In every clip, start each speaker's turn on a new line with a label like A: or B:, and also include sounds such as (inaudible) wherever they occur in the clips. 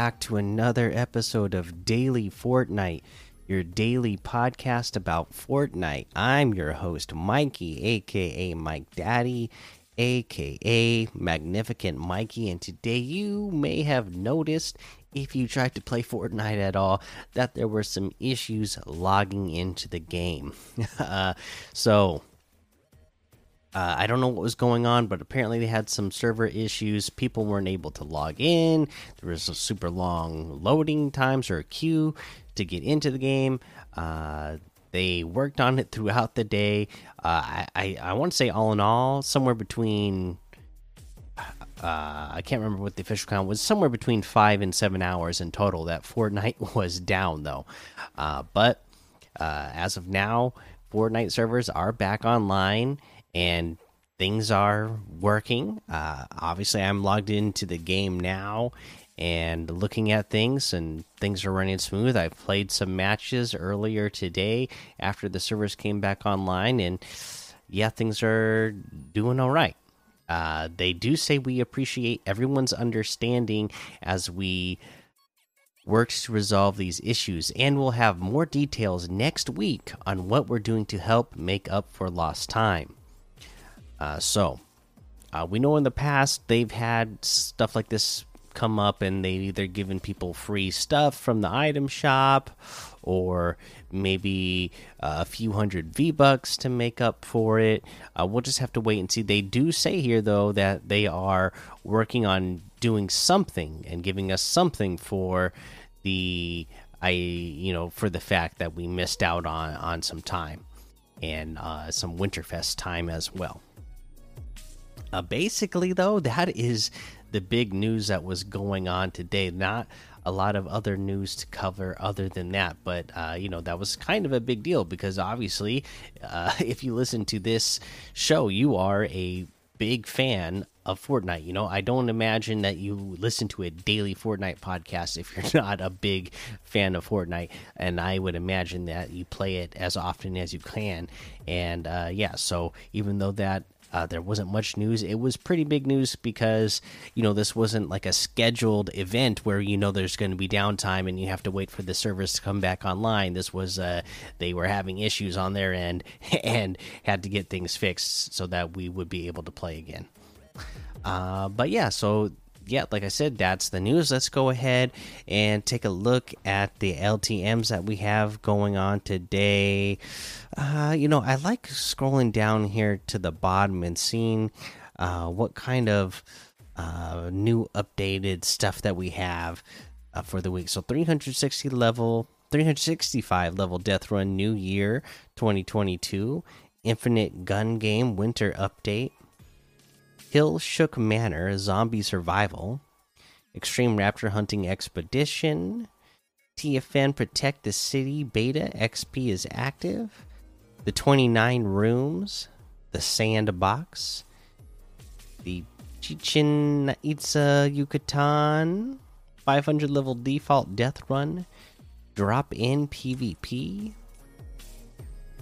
A: Back to another episode of Daily Fortnite, your daily podcast about Fortnite. I'm your host, Mikey, aka Mike Daddy, aka Magnificent Mikey, and today you may have noticed if you tried to play Fortnite at all that there were some issues logging into the game. (laughs) uh, so, uh, I don't know what was going on, but apparently they had some server issues. People weren't able to log in. There was a super long loading times or a queue to get into the game. Uh, they worked on it throughout the day. Uh, I I, I want to say all in all, somewhere between uh, I can't remember what the official count was. Somewhere between five and seven hours in total. That Fortnite (laughs) was down though, uh, but uh, as of now, Fortnite servers are back online and things are working. Uh, obviously, I'm logged into the game now and looking at things, and things are running smooth. I've played some matches earlier today after the servers came back online, and yeah, things are doing all right. Uh, they do say we appreciate everyone's understanding as we works to resolve these issues, and we'll have more details next week on what we're doing to help make up for lost time. Uh, so, uh, we know in the past they've had stuff like this come up, and they've either given people free stuff from the item shop, or maybe uh, a few hundred V bucks to make up for it. Uh, we'll just have to wait and see. They do say here, though, that they are working on doing something and giving us something for the I you know for the fact that we missed out on on some time and uh, some Winterfest time as well. Uh, basically, though, that is the big news that was going on today. Not a lot of other news to cover other than that, but uh, you know that was kind of a big deal because obviously, uh, (laughs) if you listen to this show, you are a big fan of Fortnite. You know, I don't imagine that you listen to a daily Fortnite podcast if you're (laughs) not a big fan of Fortnite, and I would imagine that you play it as often as you can. And uh, yeah, so even though that uh, there wasn't much news. It was pretty big news because you know this wasn't like a scheduled event where you know there's going to be downtime and you have to wait for the service to come back online. This was uh, they were having issues on their end (laughs) and had to get things fixed so that we would be able to play again. Uh, but yeah, so yeah, like I said, that's the news. Let's go ahead and take a look at the LTMs that we have going on today. Uh, you know, I like scrolling down here to the bottom and seeing uh, what kind of uh, new updated stuff that we have uh, for the week. So 360 level, 365 level Death Run New Year 2022, Infinite Gun Game Winter Update. Hill Shook Manor Zombie Survival, Extreme Raptor Hunting Expedition, TFN Protect the City Beta XP is active, the 29 Rooms, the Sandbox, the Chichen Itza Yucatan, 500 level default death run, drop in PvP,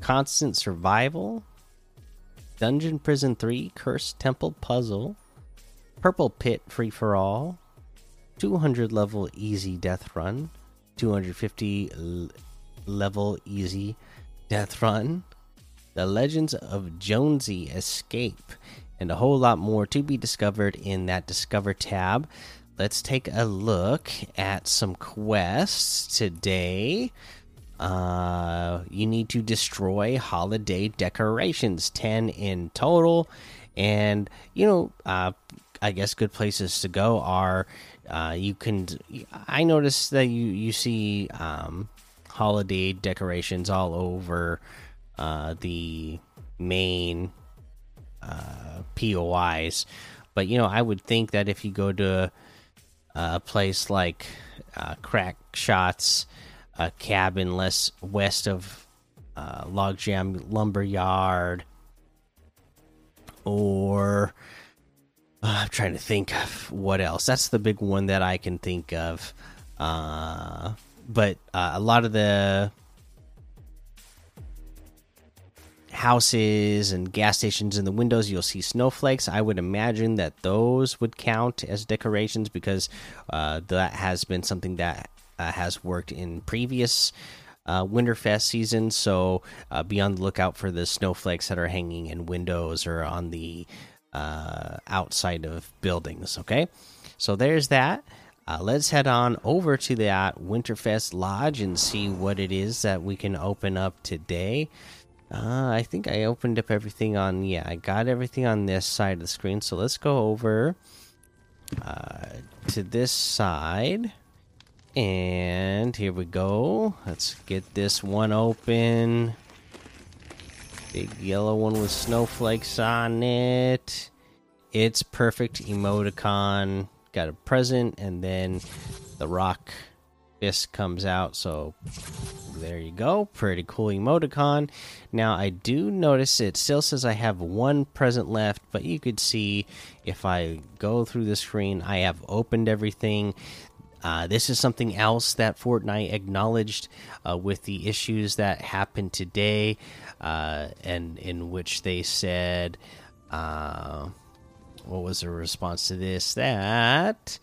A: constant survival, Dungeon Prison 3 Cursed Temple Puzzle, Purple Pit Free for All, 200 level Easy Death Run, 250 level Easy Death Run, The Legends of Jonesy Escape, and a whole lot more to be discovered in that Discover tab. Let's take a look at some quests today. Uh, you need to destroy holiday decorations, 10 in total. And, you know, uh, I guess good places to go are uh, you can. I noticed that you, you see um, holiday decorations all over uh, the main uh, POIs. But, you know, I would think that if you go to a place like uh, Crack Shots, a cabin less west of uh, Logjam Lumberyard, or uh, I'm trying to think of what else. That's the big one that I can think of. Uh, but uh, a lot of the houses and gas stations in the windows you'll see snowflakes i would imagine that those would count as decorations because uh, that has been something that has worked in previous uh, winterfest seasons so uh, be on the lookout for the snowflakes that are hanging in windows or on the uh, outside of buildings okay so there's that uh, let's head on over to that winterfest lodge and see what it is that we can open up today uh, I think I opened up everything on, yeah, I got everything on this side of the screen. So let's go over uh, to this side. And here we go. Let's get this one open. Big yellow one with snowflakes on it. It's perfect emoticon. Got a present, and then the rock fist comes out. So there you go. Pretty cool emoticon. Now, I do notice it still says I have one present left, but you could see if I go through the screen, I have opened everything. Uh, this is something else that Fortnite acknowledged uh, with the issues that happened today, uh, and in which they said, uh, what was the response to this? That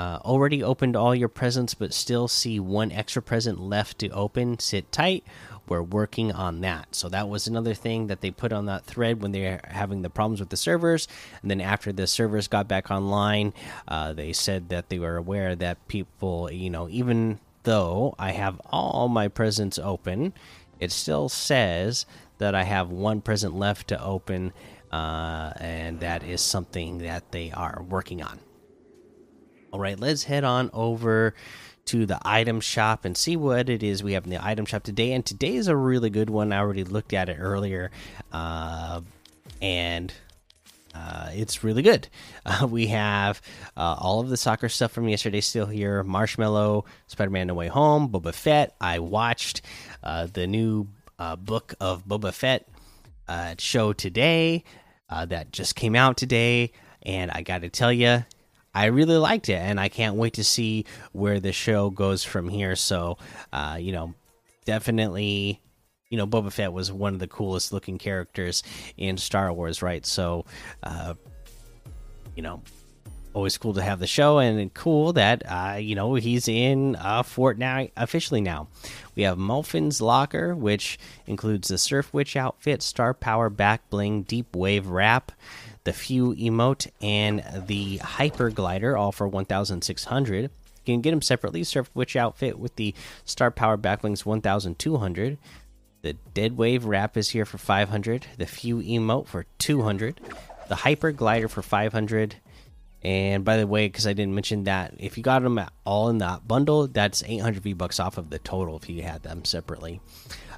A: uh, already opened all your presents, but still see one extra present left to open. Sit tight. We're working on that. So that was another thing that they put on that thread when they're having the problems with the servers. And then after the servers got back online, uh, they said that they were aware that people, you know, even though I have all my presents open, it still says that I have one present left to open. Uh, and that is something that they are working on. All right, let's head on over to the item shop and see what it is we have in the item shop today. And today is a really good one. I already looked at it earlier, uh, and uh, it's really good. (laughs) Uh, we have uh, all of the soccer stuff from yesterday still here Marshmallow, Spider Man No Way Home, Boba Fett. I watched uh, the new uh, book of Boba Fett show today that just came out today. And I got to tell you, I really liked it, and I can't wait to see where the show goes from here. So, uh, you know, definitely, you know, Boba Fett was one of the coolest looking characters in Star Wars, right? So, uh, you know, always cool to have the show, and cool that uh, you know he's in uh, Fortnite officially now. We have Molfin's Locker, which includes the Surf Witch outfit, Star Power back bling, Deep Wave wrap the Few emote, and the Hyper Glider, all for 1,600. You can get them separately. Surf outfit with the Star Power Backlings 1,200. The Dead Wave wrap is here for 500. The Few emote for 200. The Hyper Glider for 500. And by the way, because I didn't mention that, if you got them all in that bundle, that's 800 V bucks off of the total if you had them separately.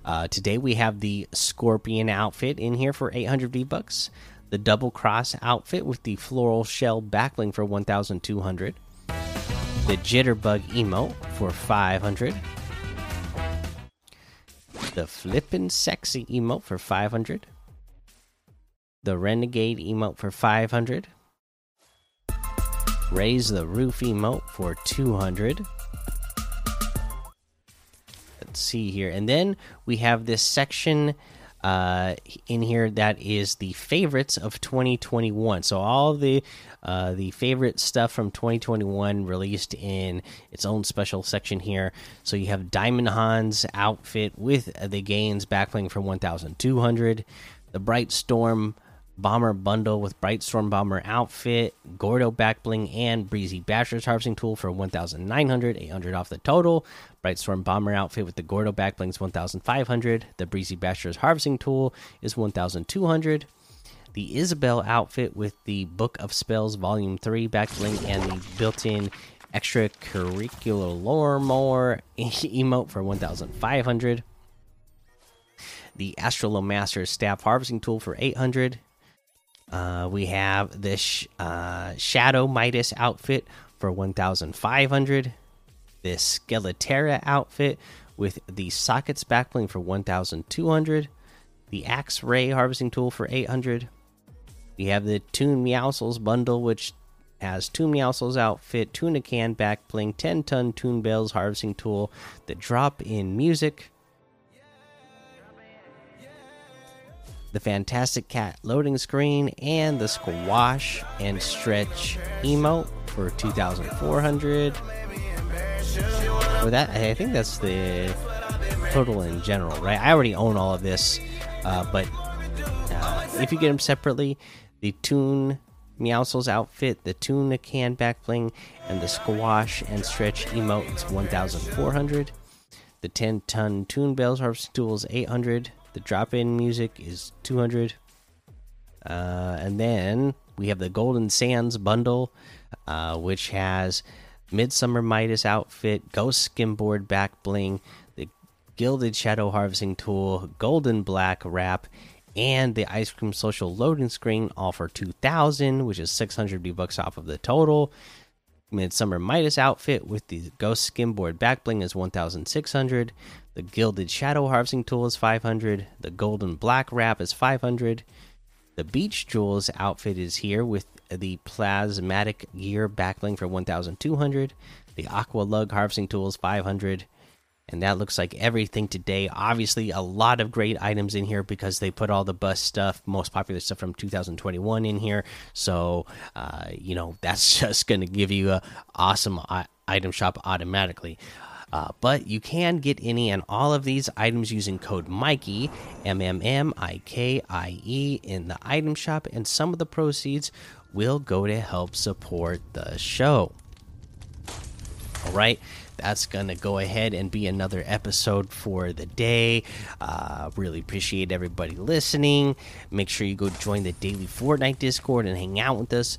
A: Uh, today we have the Scorpion outfit in here for 800 V bucks the double cross outfit with the floral shell backbling for 1200 the jitterbug emote for 500 the flippin' sexy emote for 500 the renegade emote for 500 raise the roof emote for 200 let's see here. And then we have this section uh, in here that is the favorites of 2021. So all the uh, the favorite stuff from 2021 released in its own special section here. So you have Diamond Hanz outfit with the gains backbling for 1,200. The Bright Storm Bomber bundle with Bright Storm Bomber outfit, Gordo backbling, and Breezy Basher's harvesting tool for 1,900, 800 off the total. Bright Storm Bomber outfit with the Gordo backblings 1,500. The Breezy Basher's harvesting tool is 1,200. The Isabelle outfit with the Book of Spells Volume 3 backbling and the built-in extracurricular lore more (laughs) emote for 1,500. The Astrolomaster's staff harvesting tool for 800 uh, we have this uh, Shadow Midas outfit for 1,500. This Skeleterra outfit with the sockets backbling for 1,200. The Axe Ray harvesting tool for 800. We have the Toon Meowscles bundle, which has Toon Meowscles outfit, Tuna Can backbling, 10 ton Toon Bells harvesting tool, the drop in music, the Fantastic Cat loading screen, and the Squash and Stretch emote for 2,400. For that, I think that's the total in general, right? I already own all of this, uh, but uh, if you get them separately, the Toon Meowscles outfit, the Tuna Can back bling, and the Squash and Stretch emote, it's 1,400. The 10 ton Toon Bells Harvest Tool is 800. The drop in music is 200. Uh, and then we have the Golden Sands bundle, uh, which has Midsummer Midas outfit, Ghost Skimboard back bling, the Gilded Shadow Harvesting Tool, Golden Black wrap, and the Ice Cream Social loading screen, all for 2000, which is 600 V bucks off of the total. Midsummer Midas outfit with the Ghost Skimboard back bling is 1600. The Gilded Shadow Harvesting Tool is 500. The Golden Black Wrap is 500. The Beach Jules outfit is here with the Plasmatic Gear backbling for 1200. The Aqua Lug Harvesting Tool is 500. And that looks like everything today. Obviously, a lot of great items in here because they put all the best stuff, most popular stuff from 2021 in here. So, uh, you know, that's (laughs) just going to give you a awesome item shop automatically. Uh, but you can get any and all of these items using code Mikey M M M I K I E in the item shop, and some of the proceeds will go to help support the show. All right, that's gonna go ahead and be another episode for the day. Uh, really appreciate everybody listening. Make sure you go join the daily Fortnite Discord and hang out with us.